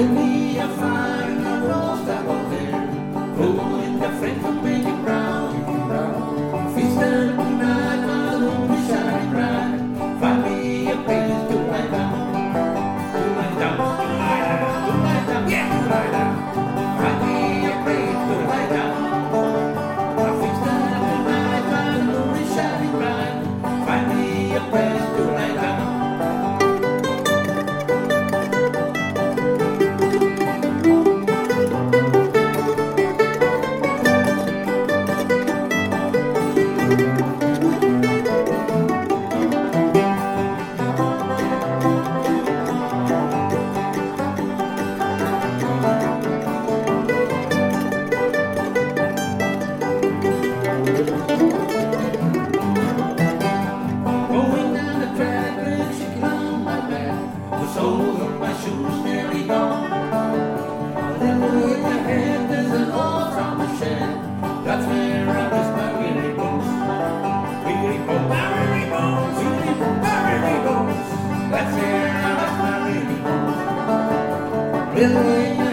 We'll be a fine, a roast above there. soles of my shoes nearly gone. Hallelujah, the head, there's an old from a shed. That's where I miss my weary bones. Weary bones, my weary bones, weary bones, my weary bones. That's where I miss my weary bones. Really,